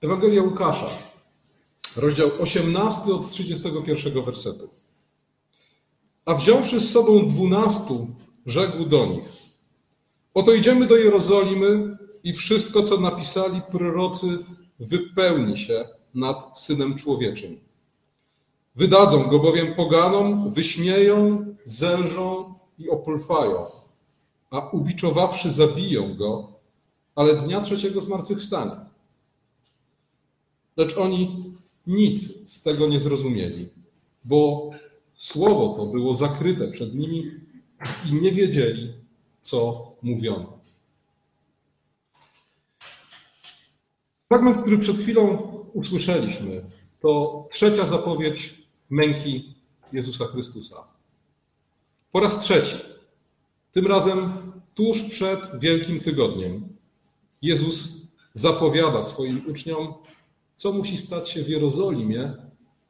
Ewangelia Łukasza, rozdział 18 od 31 wersetu. A wziąwszy z sobą dwunastu, rzekł do nich: Oto idziemy do Jerozolimy i wszystko, co napisali prorocy, wypełni się nad synem człowieczym. Wydadzą go bowiem poganom, wyśmieją, zelżą i opulfają, a ubiczowawszy zabiją go, ale dnia trzeciego zmartwychwstanie. Lecz oni nic z tego nie zrozumieli, bo słowo to było zakryte przed nimi i nie wiedzieli, co mówiono. Fragment, który przed chwilą usłyszeliśmy, to trzecia zapowiedź męki Jezusa Chrystusa. Po raz trzeci, tym razem tuż przed Wielkim Tygodniem, Jezus zapowiada swoim uczniom, co musi stać się w Jerozolimie,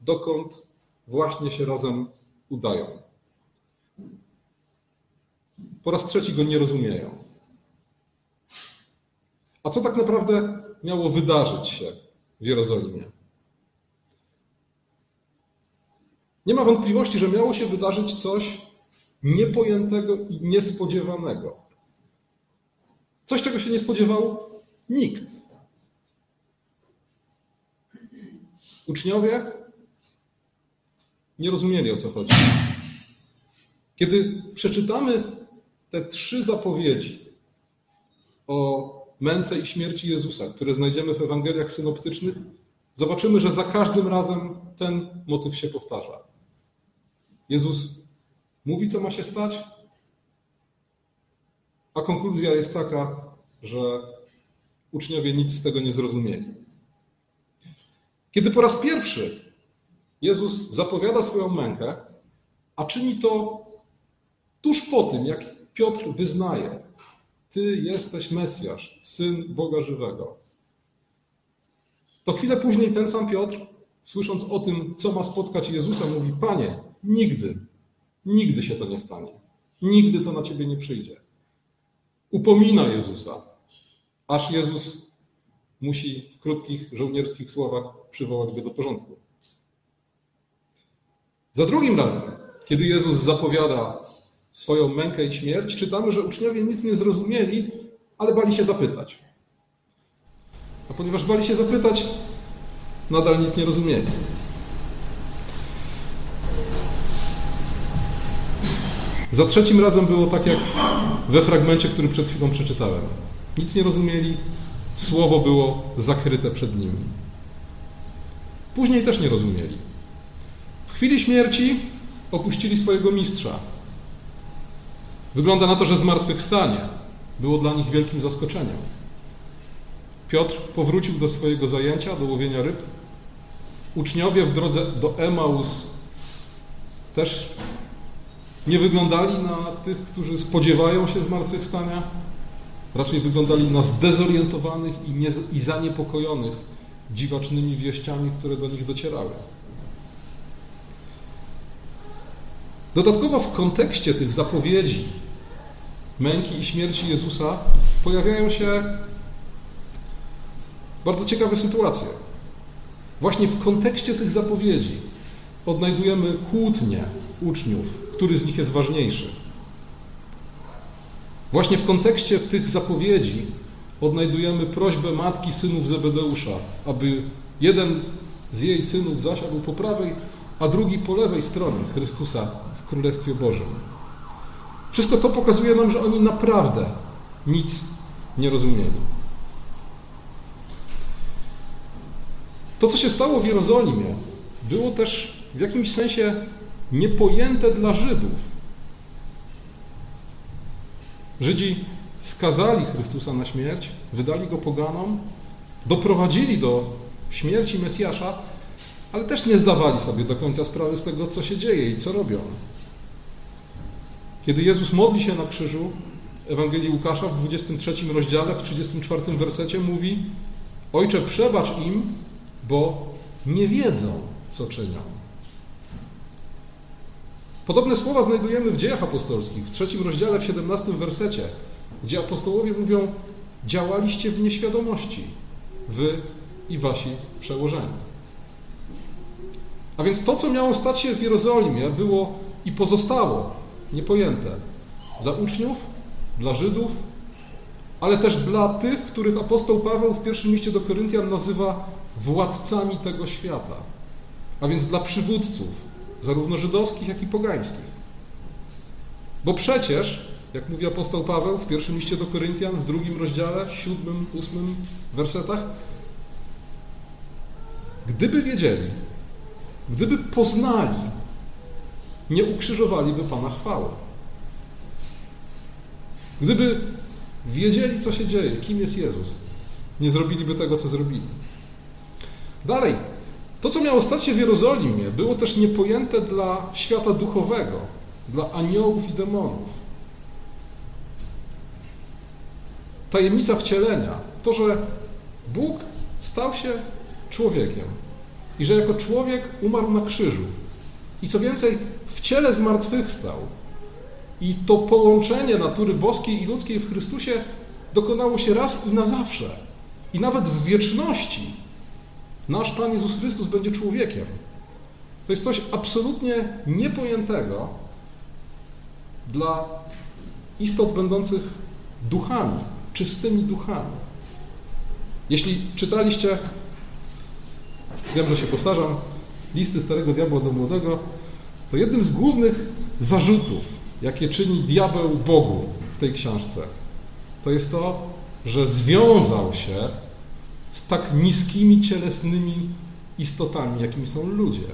dokąd właśnie się razem udają. Po raz trzeci go nie rozumieją. A co tak naprawdę miało wydarzyć się w Jerozolimie? Nie ma wątpliwości, że miało się wydarzyć coś niepojętego i niespodziewanego. Coś, czego się nie spodziewał nikt. Uczniowie nie rozumieli o co chodzi. Kiedy przeczytamy te trzy zapowiedzi o męce i śmierci Jezusa, które znajdziemy w Ewangeliach synoptycznych, zobaczymy, że za każdym razem ten motyw się powtarza. Jezus mówi, co ma się stać, a konkluzja jest taka, że uczniowie nic z tego nie zrozumieli. Kiedy po raz pierwszy Jezus zapowiada swoją mękę, a czyni to tuż po tym, jak Piotr wyznaje: Ty jesteś Mesjasz, syn Boga żywego. To chwilę później ten sam Piotr, słysząc o tym, co ma spotkać Jezusa, mówi: Panie, nigdy, nigdy się to nie stanie. Nigdy to na ciebie nie przyjdzie. Upomina Jezusa, aż Jezus musi w krótkich żołnierskich słowach przywołać go do porządku. Za drugim razem, kiedy Jezus zapowiada swoją mękę i śmierć, czytamy, że uczniowie nic nie zrozumieli, ale bali się zapytać. A ponieważ bali się zapytać, nadal nic nie rozumieli. Za trzecim razem było tak jak we fragmencie, który przed chwilą przeczytałem. Nic nie rozumieli, słowo było zakryte przed nimi. Później też nie rozumieli. W chwili śmierci opuścili swojego mistrza. Wygląda na to, że zmartwychwstanie było dla nich wielkim zaskoczeniem. Piotr powrócił do swojego zajęcia, do łowienia ryb. Uczniowie w drodze do Emaus też nie wyglądali na tych, którzy spodziewają się zmartwychwstania, raczej wyglądali na zdezorientowanych i, nie, i zaniepokojonych dziwacznymi wieściami, które do nich docierały. Dodatkowo w kontekście tych zapowiedzi męki i śmierci Jezusa pojawiają się bardzo ciekawe sytuacje. Właśnie w kontekście tych zapowiedzi odnajdujemy kłótnie uczniów, który z nich jest ważniejszy. Właśnie w kontekście tych zapowiedzi odnajdujemy prośbę matki synów Zebedeusza, aby jeden z jej synów zasiadł po prawej, a drugi po lewej stronie Chrystusa w Królestwie Bożym. Wszystko to pokazuje nam, że oni naprawdę nic nie rozumieli. To, co się stało w Jerozolimie, było też w jakimś sensie niepojęte dla Żydów. Żydzi skazali Chrystusa na śmierć, wydali go poganom, doprowadzili do śmierci Mesjasza, ale też nie zdawali sobie do końca sprawy z tego, co się dzieje i co robią. Kiedy Jezus modli się na krzyżu, Ewangelii Łukasza w 23 rozdziale, w 34 wersecie mówi Ojcze, przebacz im, bo nie wiedzą, co czynią. Podobne słowa znajdujemy w dziejach apostolskich, w trzecim rozdziale, w 17 wersecie, gdzie apostołowie mówią: Działaliście w nieświadomości, wy i wasi przełożeni. A więc to, co miało stać się w Jerozolimie, było i pozostało niepojęte dla uczniów, dla Żydów, ale też dla tych, których apostoł Paweł w pierwszym liście do Koryntian nazywa władcami tego świata, a więc dla przywódców, zarówno żydowskich, jak i pogańskich. Bo przecież, jak mówi apostoł Paweł w pierwszym liście do Koryntian, w drugim rozdziale, siódmym, ósmym wersetach, gdyby wiedzieli, gdyby poznali, nie ukrzyżowaliby Pana chwały. Gdyby wiedzieli, co się dzieje, kim jest Jezus, nie zrobiliby tego, co zrobili. Dalej, to, co miało stać się w Jerozolimie, było też niepojęte dla świata duchowego, dla aniołów i demonów. Tajemnica wcielenia, to, że Bóg stał się człowiekiem i że jako człowiek umarł na krzyżu. I co więcej, w ciele zmartwychwstał. I to połączenie natury boskiej i ludzkiej w Chrystusie dokonało się raz i na zawsze. I nawet w wieczności nasz Pan Jezus Chrystus będzie człowiekiem. To jest coś absolutnie niepojętego dla istot będących duchami, czystymi duchami. Jeśli czytaliście, wiem, się powtarzam, listy Starego Diabła do Młodego, to jednym z głównych zarzutów, jakie czyni diabeł Bogu w tej książce, to jest to, że związał się z tak niskimi cielesnymi istotami, jakimi są ludzie,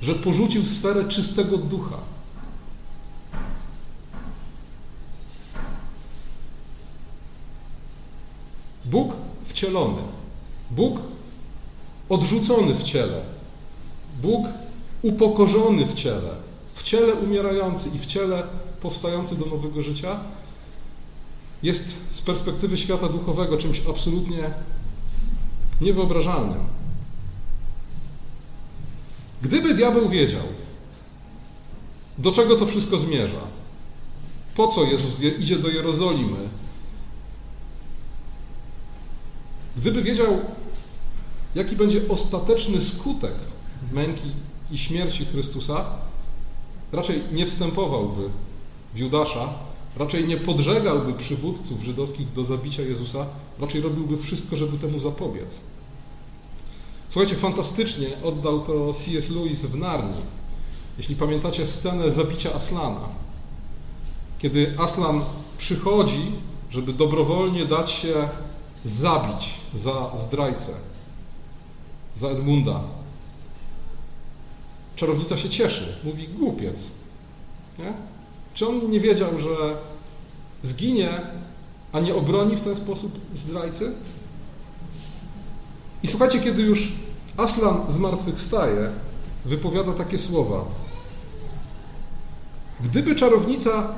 że porzucił sferę czystego ducha. Bóg wcielony, Bóg odrzucony w ciele, Bóg upokorzony w ciele, w ciele umierający i w ciele powstający do nowego życia, jest z perspektywy świata duchowego czymś absolutnie niewyobrażalnym. Gdyby diabeł wiedział, do czego to wszystko zmierza, po co Jezus idzie do Jerozolimy, gdyby wiedział, jaki będzie ostateczny skutek męki i śmierci Chrystusa, raczej nie wstępowałby w Judasza, raczej nie podżegałby przywódców żydowskich do zabicia Jezusa, raczej robiłby wszystko, żeby temu zapobiec. Słuchajcie, fantastycznie oddał to C.S. Lewis w Narni. Jeśli pamiętacie scenę zabicia Aslana, kiedy Aslan przychodzi, żeby dobrowolnie dać się zabić za zdrajcę, za Edmunda. Czarownica się cieszy, mówi głupiec. Nie? Czy on nie wiedział, że zginie, a nie obroni w ten sposób zdrajcy? I słuchajcie, kiedy już Aslan zmartwychwstaje, wypowiada takie słowa. Gdyby czarownica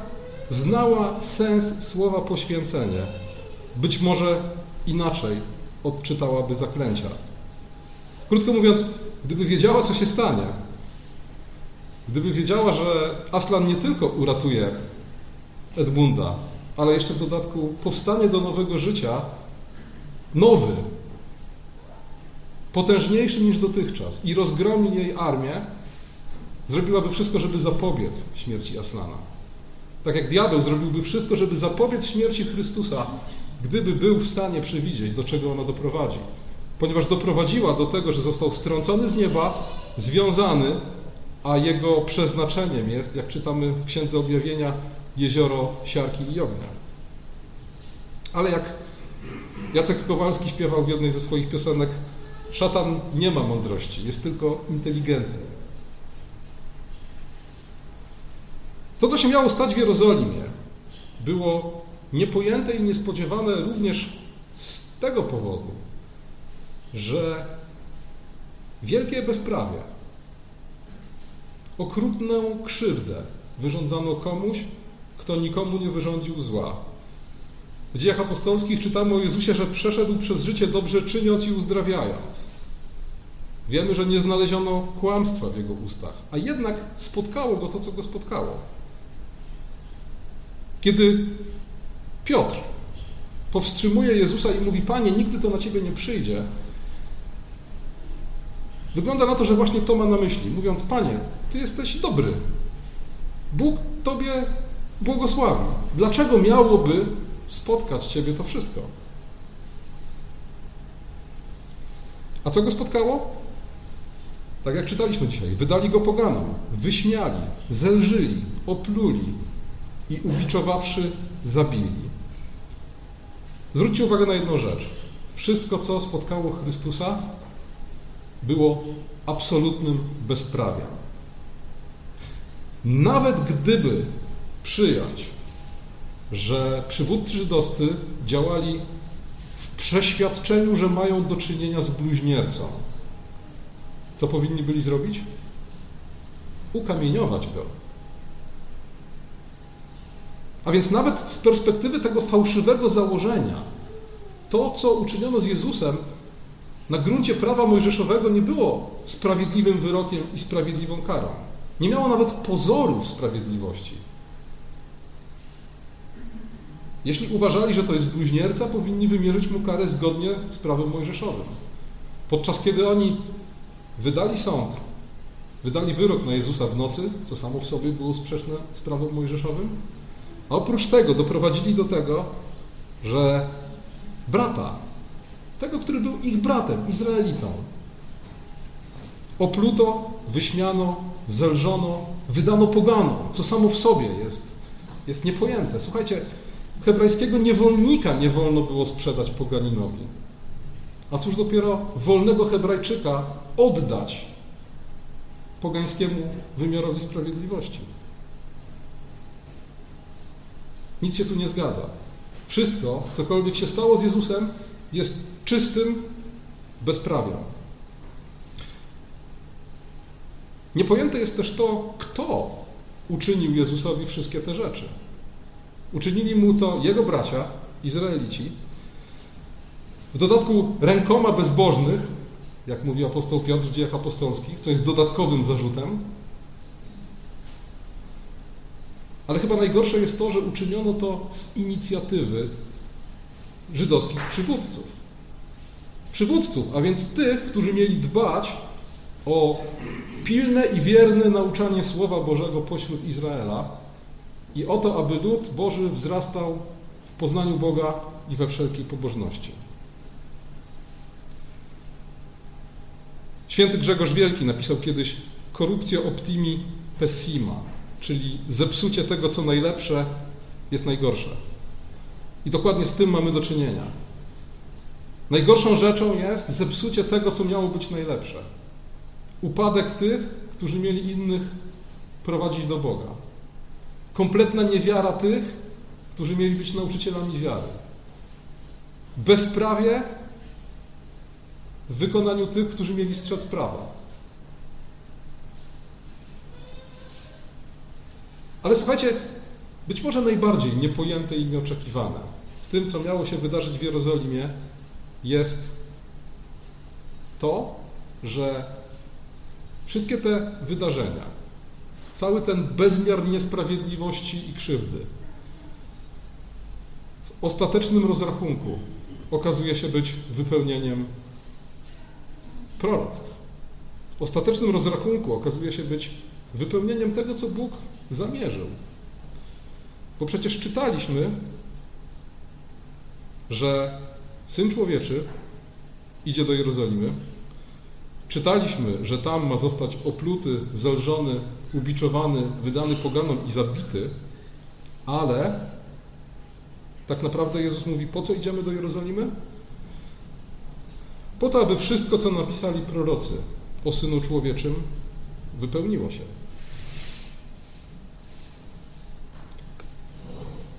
znała sens słowa poświęcenie, być może inaczej odczytałaby zaklęcia. Krótko mówiąc, gdyby wiedziała, co się stanie, gdyby wiedziała, że Aslan nie tylko uratuje Edmunda, ale jeszcze w dodatku powstanie do nowego życia nowy, potężniejszy niż dotychczas i rozgromi jej armię, zrobiłaby wszystko, żeby zapobiec śmierci Aslana. Tak jak diabeł zrobiłby wszystko, żeby zapobiec śmierci Chrystusa, gdyby był w stanie przewidzieć, do czego ona doprowadzi. Ponieważ doprowadziła do tego, że został strącony z nieba, związany, a jego przeznaczeniem jest, jak czytamy w Księdze Objawienia, jezioro siarki i ognia. Ale jak Jacek Kowalski śpiewał w jednej ze swoich piosenek, szatan nie ma mądrości, jest tylko inteligentny. To, co się miało stać w Jerozolimie, było niepojęte i niespodziewane również z tego powodu, że wielkie bezprawie, okrutną krzywdę wyrządzano komuś, kto nikomu nie wyrządził zła. W dziejach apostolskich czytamy o Jezusie, że przeszedł przez życie dobrze czyniąc i uzdrawiając. Wiemy, że nie znaleziono kłamstwa w jego ustach, a jednak spotkało go to, co go spotkało. Kiedy Piotr powstrzymuje Jezusa i mówi: Panie, nigdy to na ciebie nie przyjdzie, Wygląda na to, że właśnie to ma na myśli, mówiąc: Panie, Ty jesteś dobry. Bóg Tobie błogosławi. Dlaczego miałoby spotkać Ciebie to wszystko? A co go spotkało? Tak jak czytaliśmy dzisiaj, wydali go poganom, wyśmiali, zelżyli, opluli i ubiczowawszy zabili. Zwróćcie uwagę na jedną rzecz. Wszystko, co spotkało Chrystusa, było absolutnym bezprawiem. Nawet gdyby przyjąć, że przywódcy żydowscy działali w przeświadczeniu, że mają do czynienia z bluźniercą, co powinni byli zrobić? Ukamieniować go. A więc nawet z perspektywy tego fałszywego założenia, to, co uczyniono z Jezusem na gruncie prawa mojżeszowego, nie było sprawiedliwym wyrokiem i sprawiedliwą karą. Nie miało nawet pozorów sprawiedliwości. Jeśli uważali, że to jest bluźnierca, powinni wymierzyć mu karę zgodnie z prawem mojżeszowym. Podczas kiedy oni wydali sąd, wydali wyrok na Jezusa w nocy, co samo w sobie było sprzeczne z prawem mojżeszowym, a oprócz tego doprowadzili do tego, że brata, tego, który był ich bratem, Izraelitą, opluto, wyśmiano, zelżono, wydano poganom, co samo w sobie jest, jest niepojęte. Słuchajcie, hebrajskiego niewolnika nie wolno było sprzedać poganinowi. A cóż dopiero wolnego Hebrajczyka oddać pogańskiemu wymiarowi sprawiedliwości. Nic się tu nie zgadza. Wszystko, cokolwiek się stało z Jezusem, jest czystym bezprawiem. Niepojęte jest też to, kto uczynił Jezusowi wszystkie te rzeczy. Uczynili mu to jego bracia, Izraelici, w dodatku rękoma bezbożnych, jak mówi apostoł Piotr w dziejach apostolskich, co jest dodatkowym zarzutem. Ale chyba najgorsze jest to, że uczyniono to z inicjatywy żydowskich przywódców. Przywódców, a więc tych, którzy mieli dbać o pilne i wierne nauczanie Słowa Bożego pośród Izraela i o to, aby lud Boży wzrastał w poznaniu Boga i we wszelkiej pobożności. Święty Grzegorz Wielki napisał kiedyś korupcja optimi pessima, czyli zepsucie tego, co najlepsze, jest najgorsze. I dokładnie z tym mamy do czynienia. Najgorszą rzeczą jest zepsucie tego, co miało być najlepsze. Upadek tych, którzy mieli innych prowadzić do Boga. Kompletna niewiara tych, którzy mieli być nauczycielami wiary. Bezprawie w wykonaniu tych, którzy mieli strzec prawa. Ale słuchajcie, być może najbardziej niepojęte i nieoczekiwane w tym, co miało się wydarzyć w Jerozolimie, jest to, że wszystkie te wydarzenia, cały ten bezmiar niesprawiedliwości i krzywdy, w ostatecznym rozrachunku okazuje się być wypełnieniem proroctw. W ostatecznym rozrachunku okazuje się być wypełnieniem tego, co Bóg zamierzył. Bo przecież czytaliśmy, że Syn Człowieczy idzie do Jerozolimy. Czytaliśmy, że tam ma zostać opluty, zelżony, ubiczowany, wydany poganom i zabity, ale tak naprawdę Jezus mówi, po co idziemy do Jerozolimy? Po to, aby wszystko, co napisali prorocy o Synu Człowieczym, wypełniło się.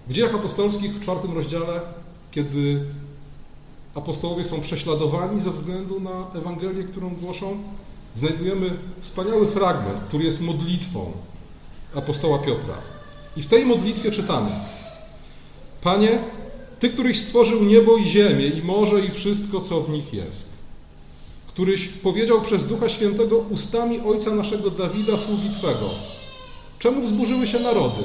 W dziejach apostolskich w czwartym rozdziale, kiedy apostołowie są prześladowani ze względu na Ewangelię, którą głoszą, znajdujemy wspaniały fragment, który jest modlitwą apostoła Piotra. I w tej modlitwie czytamy: Panie, Ty, któryś stworzył niebo i ziemię, i morze, i wszystko, co w nich jest, któryś powiedział przez Ducha Świętego ustami ojca naszego Dawida, sługi Twego, czemu wzburzyły się narody,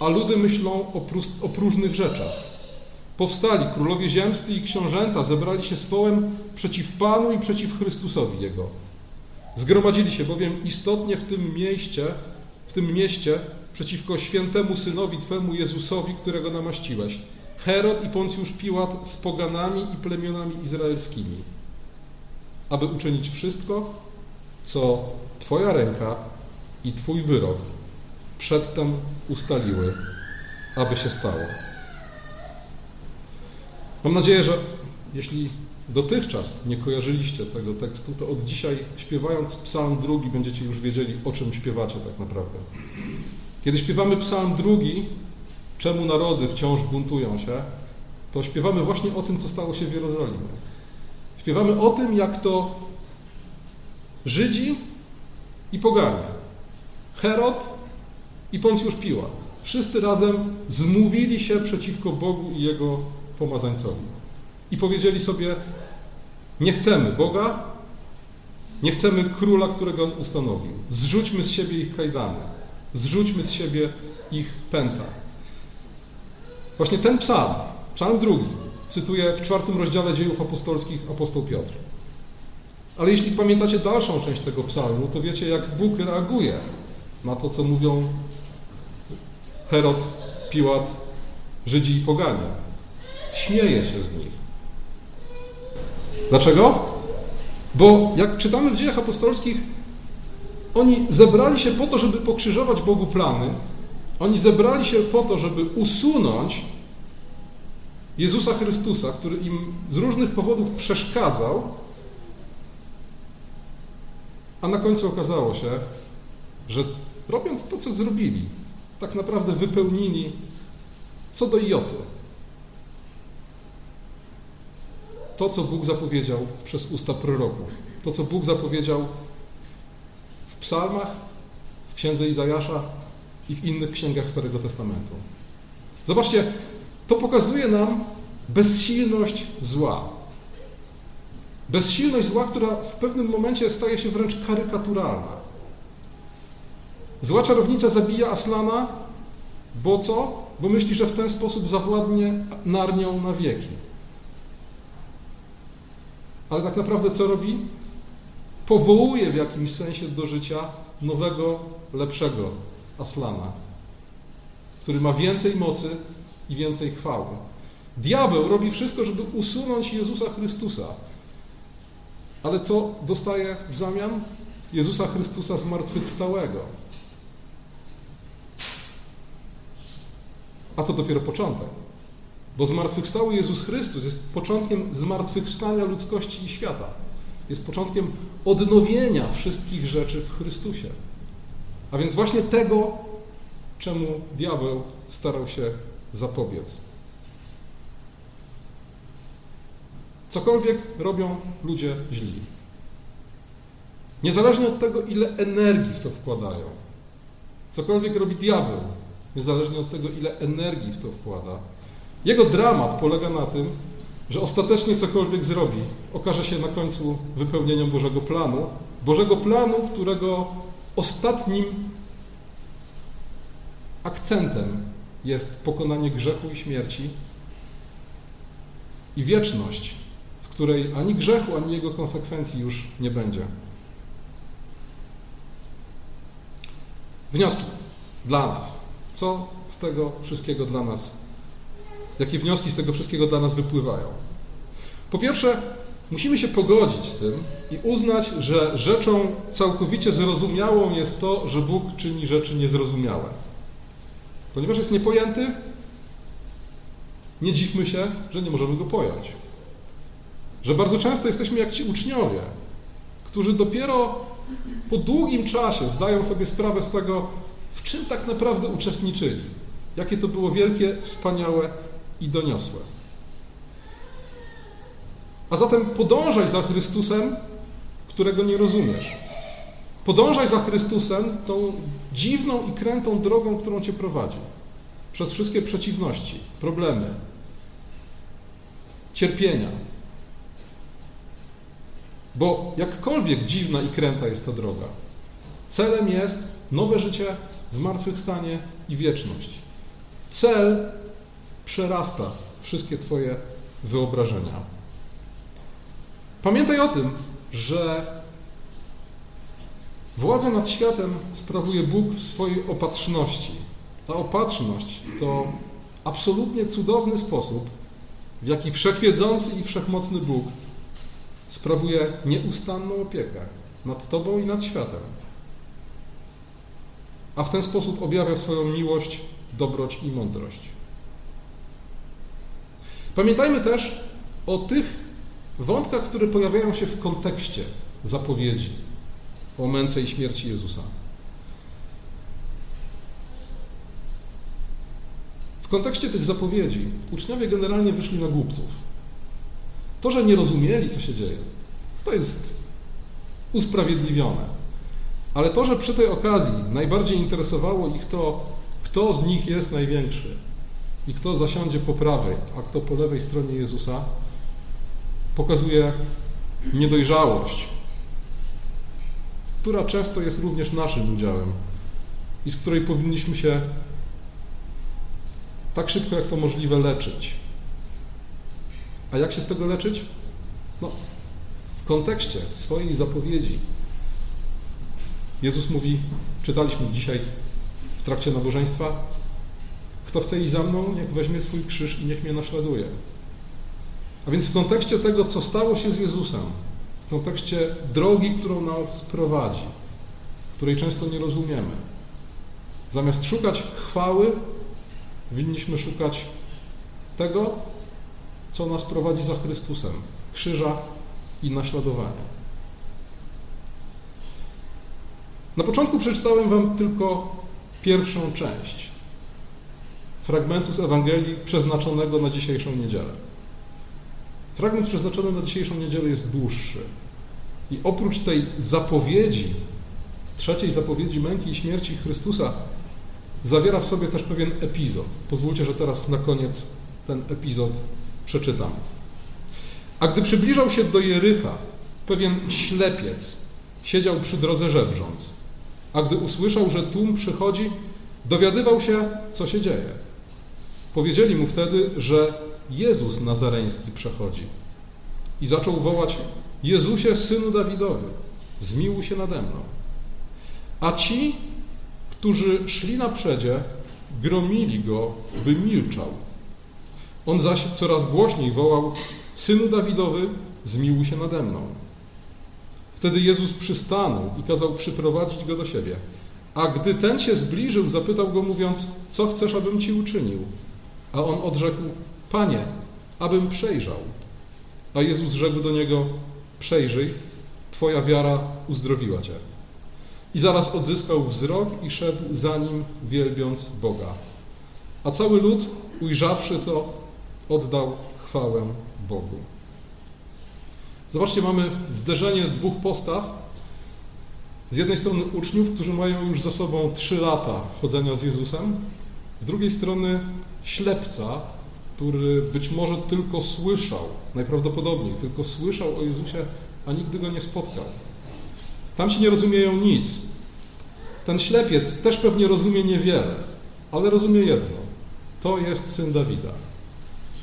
a ludy myślą o, o próżnych rzeczach? Powstali królowie ziemscy i książęta, zebrali się z połem przeciw Panu i przeciw Chrystusowi Jego. Zgromadzili się bowiem istotnie w tym mieście, w tym mieście przeciwko świętemu synowi Twemu Jezusowi, którego namaściłeś. Herod i Poncjusz Piłat z poganami i plemionami izraelskimi, aby uczynić wszystko, co Twoja ręka i Twój wyrok przedtem ustaliły, aby się stało. Mam nadzieję, że jeśli dotychczas nie kojarzyliście tego tekstu, to od dzisiaj śpiewając psalm drugi będziecie już wiedzieli, o czym śpiewacie tak naprawdę. Kiedy śpiewamy psalm drugi, czemu narody wciąż buntują się, to śpiewamy właśnie o tym, co stało się w Jerozolimie. Śpiewamy o tym, jak to Żydzi i poganie, Herod i Poncjusz Piłat, wszyscy razem zmówili się przeciwko Bogu i Jego pomazańcowi. I powiedzieli sobie, nie chcemy Boga, nie chcemy króla, którego On ustanowił. Zrzućmy z siebie ich kajdany, zrzućmy z siebie ich pęta. Właśnie ten psalm, psalm drugi, cytuję w czwartym rozdziale dziejów apostolskich apostoł Piotr. Ale jeśli pamiętacie dalszą część tego psalmu, to wiecie, jak Bóg reaguje na to, co mówią Herod, Piłat, Żydzi i poganie. Śmieje się z nich. Dlaczego? Bo jak czytamy w dziejach apostolskich, oni zebrali się po to, żeby pokrzyżować Bogu plany. Oni zebrali się po to, żeby usunąć Jezusa Chrystusa, który im z różnych powodów przeszkadzał, a na końcu okazało się, że robiąc to, co zrobili, tak naprawdę wypełnili co do joty to, co Bóg zapowiedział przez usta proroków, to, co Bóg zapowiedział w psalmach, w księdze Izajasza i w innych księgach Starego Testamentu. Zobaczcie, to pokazuje nam bezsilność zła. Bezsilność zła, która w pewnym momencie staje się wręcz karykaturalna. Zła czarownica zabija Aslana, bo co? Bo myśli, że w ten sposób zawładnie Narnią na wieki. Ale tak naprawdę co robi? Powołuje w jakimś sensie do życia nowego, lepszego Aslana, który ma więcej mocy i więcej chwały. Diabeł robi wszystko, żeby usunąć Jezusa Chrystusa. Ale co dostaje w zamian? Jezusa Chrystusa zmartwychwstałego. A to dopiero początek. Bo zmartwychwstały Jezus Chrystus jest początkiem zmartwychwstania ludzkości i świata. Jest początkiem odnowienia wszystkich rzeczy w Chrystusie. A więc właśnie tego, czemu diabeł starał się zapobiec. Cokolwiek robią ludzie źli. Niezależnie od tego, ile energii w to wkładają. Cokolwiek robi diabeł, niezależnie od tego, ile energii w to wkłada, jego dramat polega na tym, że ostatecznie cokolwiek zrobi, okaże się na końcu wypełnieniem Bożego planu. Bożego planu, którego ostatnim akcentem jest pokonanie grzechu i śmierci i wieczność, w której ani grzechu, ani jego konsekwencji już nie będzie. Wnioski dla nas. Co z tego wszystkiego dla nas Jakie wnioski z tego wszystkiego dla nas wypływają? Po pierwsze, musimy się pogodzić z tym i uznać, że rzeczą całkowicie zrozumiałą jest to, że Bóg czyni rzeczy niezrozumiałe. Ponieważ jest niepojęty, nie dziwmy się, że nie możemy go pojąć. Że bardzo często jesteśmy jak ci uczniowie, którzy dopiero po długim czasie zdają sobie sprawę z tego, w czym tak naprawdę uczestniczyli. Jakie to było wielkie, wspaniałe i doniosłe. A zatem podążaj za Chrystusem, którego nie rozumiesz. Podążaj za Chrystusem tą dziwną i krętą drogą, którą cię prowadzi. Przez wszystkie przeciwności, problemy, cierpienia. Bo jakkolwiek dziwna i kręta jest ta droga, celem jest nowe życie, zmartwychwstanie i wieczność. Cel przerasta wszystkie Twoje wyobrażenia. Pamiętaj o tym, że Władzę nad światem sprawuje Bóg w swojej opatrzności. Ta opatrzność to absolutnie cudowny sposób, w jaki wszechwiedzący i wszechmocny Bóg sprawuje nieustanną opiekę nad Tobą i nad światem. A w ten sposób objawia swoją miłość, dobroć i mądrość. Pamiętajmy też o tych wątkach, które pojawiają się w kontekście zapowiedzi o męce i śmierci Jezusa. W kontekście tych zapowiedzi uczniowie generalnie wyszli na głupców. To, że nie rozumieli, co się dzieje, to jest usprawiedliwione. Ale to, że przy tej okazji najbardziej interesowało ich to, kto z nich jest największy i kto zasiądzie po prawej, a kto po lewej stronie Jezusa, pokazuje niedojrzałość, która często jest również naszym udziałem i z której powinniśmy się tak szybko jak to możliwe leczyć. A jak się z tego leczyć? No, w kontekście swojej zapowiedzi. Jezus mówi, czytaliśmy dzisiaj w trakcie nabożeństwa, kto chce iść za mną, niech weźmie swój krzyż i niech mnie naśladuje. A więc w kontekście tego, co stało się z Jezusem, w kontekście drogi, którą nas prowadzi, której często nie rozumiemy, zamiast szukać chwały, winniśmy szukać tego, co nas prowadzi za Chrystusem krzyża i naśladowania. Na początku przeczytałem Wam tylko pierwszą część fragmentu z Ewangelii przeznaczonego na dzisiejszą niedzielę. Fragment przeznaczony na dzisiejszą niedzielę jest dłuższy. I oprócz tej zapowiedzi, trzeciej zapowiedzi męki i śmierci Chrystusa, zawiera w sobie też pewien epizod. Pozwólcie, że teraz na koniec ten epizod przeczytam. A gdy przybliżał się do Jericha, pewien ślepiec siedział przy drodze żebrząc. A gdy usłyszał, że tłum przychodzi, dowiadywał się, co się dzieje. Powiedzieli mu wtedy, że Jezus Nazareński przechodzi. I zaczął wołać: Jezusie, synu Dawidowy, zmiłuj się nade mną. A ci, którzy szli na przedzie, gromili go, by milczał. On zaś coraz głośniej wołał: Synu Dawidowy, zmiłuj się nade mną. Wtedy Jezus przystanął i kazał przyprowadzić go do siebie. A gdy ten się zbliżył, zapytał go, mówiąc: Co chcesz, abym ci uczynił? A on odrzekł: Panie, abym przejrzał. A Jezus rzekł do niego: Przejrzyj, Twoja wiara uzdrowiła cię. I zaraz odzyskał wzrok i szedł za nim, wielbiąc Boga. A cały lud, ujrzawszy to, oddał chwałę Bogu. Zobaczcie, mamy zderzenie dwóch postaw. Z jednej strony uczniów, którzy mają już za sobą trzy lata chodzenia z Jezusem, z drugiej strony ślepca, który być może tylko słyszał, najprawdopodobniej tylko słyszał o Jezusie, a nigdy go nie spotkał. Tam się nie rozumieją nic. Ten ślepiec też pewnie rozumie niewiele, ale rozumie jedno. To jest syn Dawida.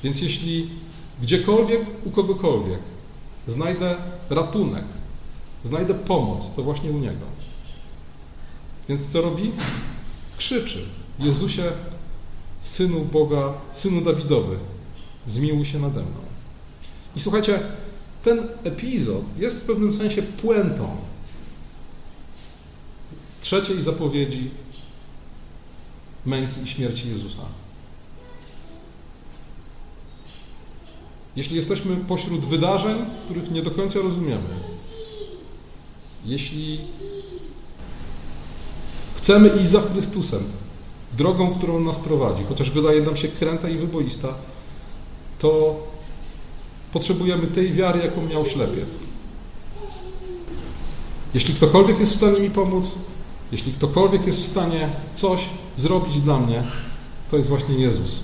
Więc jeśli gdziekolwiek, u kogokolwiek znajdę ratunek, znajdę pomoc, to właśnie u Niego. Więc co robi? Krzyczy: Jezusie, synu Boga, synu Dawidowy, zmiłuj się nade mną. I słuchajcie, ten epizod jest w pewnym sensie puentą trzeciej zapowiedzi męki i śmierci Jezusa. Jeśli jesteśmy pośród wydarzeń, których nie do końca rozumiemy, jeśli chcemy iść za Chrystusem, drogą, którą nas prowadzi, chociaż wydaje nam się kręta i wyboista, to potrzebujemy tej wiary, jaką miał ślepiec. Jeśli ktokolwiek jest w stanie mi pomóc, jeśli ktokolwiek jest w stanie coś zrobić dla mnie, to jest właśnie Jezus.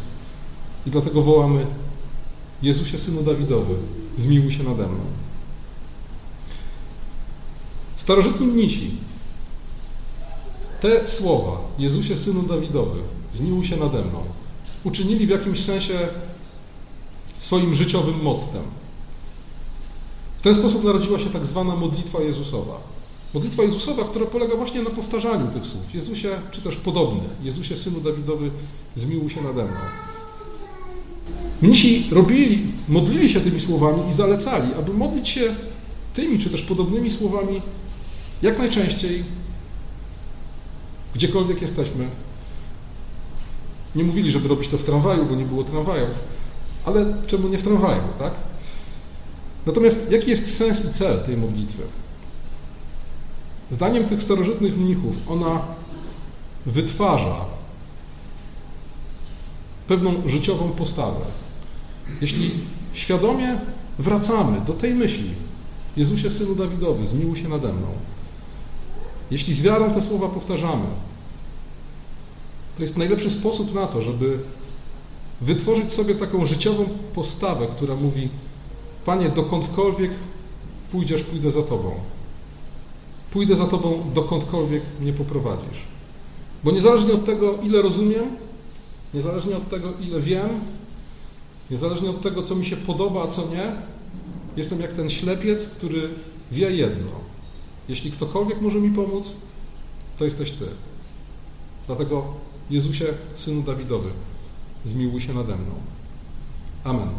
I dlatego wołamy Jezusie, Synu Dawidowy, zmiłuj się nade mną. Starożytni mnisi te słowa, Jezusie, Synu Dawidowy, zmiłuj się nade mną, uczynili w jakimś sensie swoim życiowym mottem. W ten sposób narodziła się tak zwana modlitwa Jezusowa. Modlitwa Jezusowa, która polega właśnie na powtarzaniu tych słów. Jezusie, czy też podobnych. Jezusie, Synu Dawidowy, zmiłuj się nade mną. Mnisi robili, modlili się tymi słowami i zalecali, aby modlić się tymi, czy też podobnymi słowami jak najczęściej, gdziekolwiek jesteśmy. Nie mówili, żeby robić to w tramwaju, bo nie było tramwajów, ale czemu nie w tramwaju, tak? Natomiast jaki jest sens i cel tej modlitwy? Zdaniem tych starożytnych mnichów ona wytwarza pewną życiową postawę. Jeśli świadomie wracamy do tej myśli, Jezusie Synu Dawidowy, zmiłuj się nade mną. Jeśli z wiarą te słowa powtarzamy, to jest najlepszy sposób na to, żeby wytworzyć sobie taką życiową postawę, która mówi: Panie, dokądkolwiek pójdziesz, pójdę za Tobą. Pójdę za Tobą, dokądkolwiek mnie poprowadzisz. Bo niezależnie od tego, ile rozumiem, niezależnie od tego, ile wiem, niezależnie od tego, co mi się podoba, a co nie, jestem jak ten ślepiec, który wie jedno. Jeśli ktokolwiek może mi pomóc, to jesteś Ty. Dlatego Jezusie, Synu Dawidowy, zmiłuj się nade mną. Amen.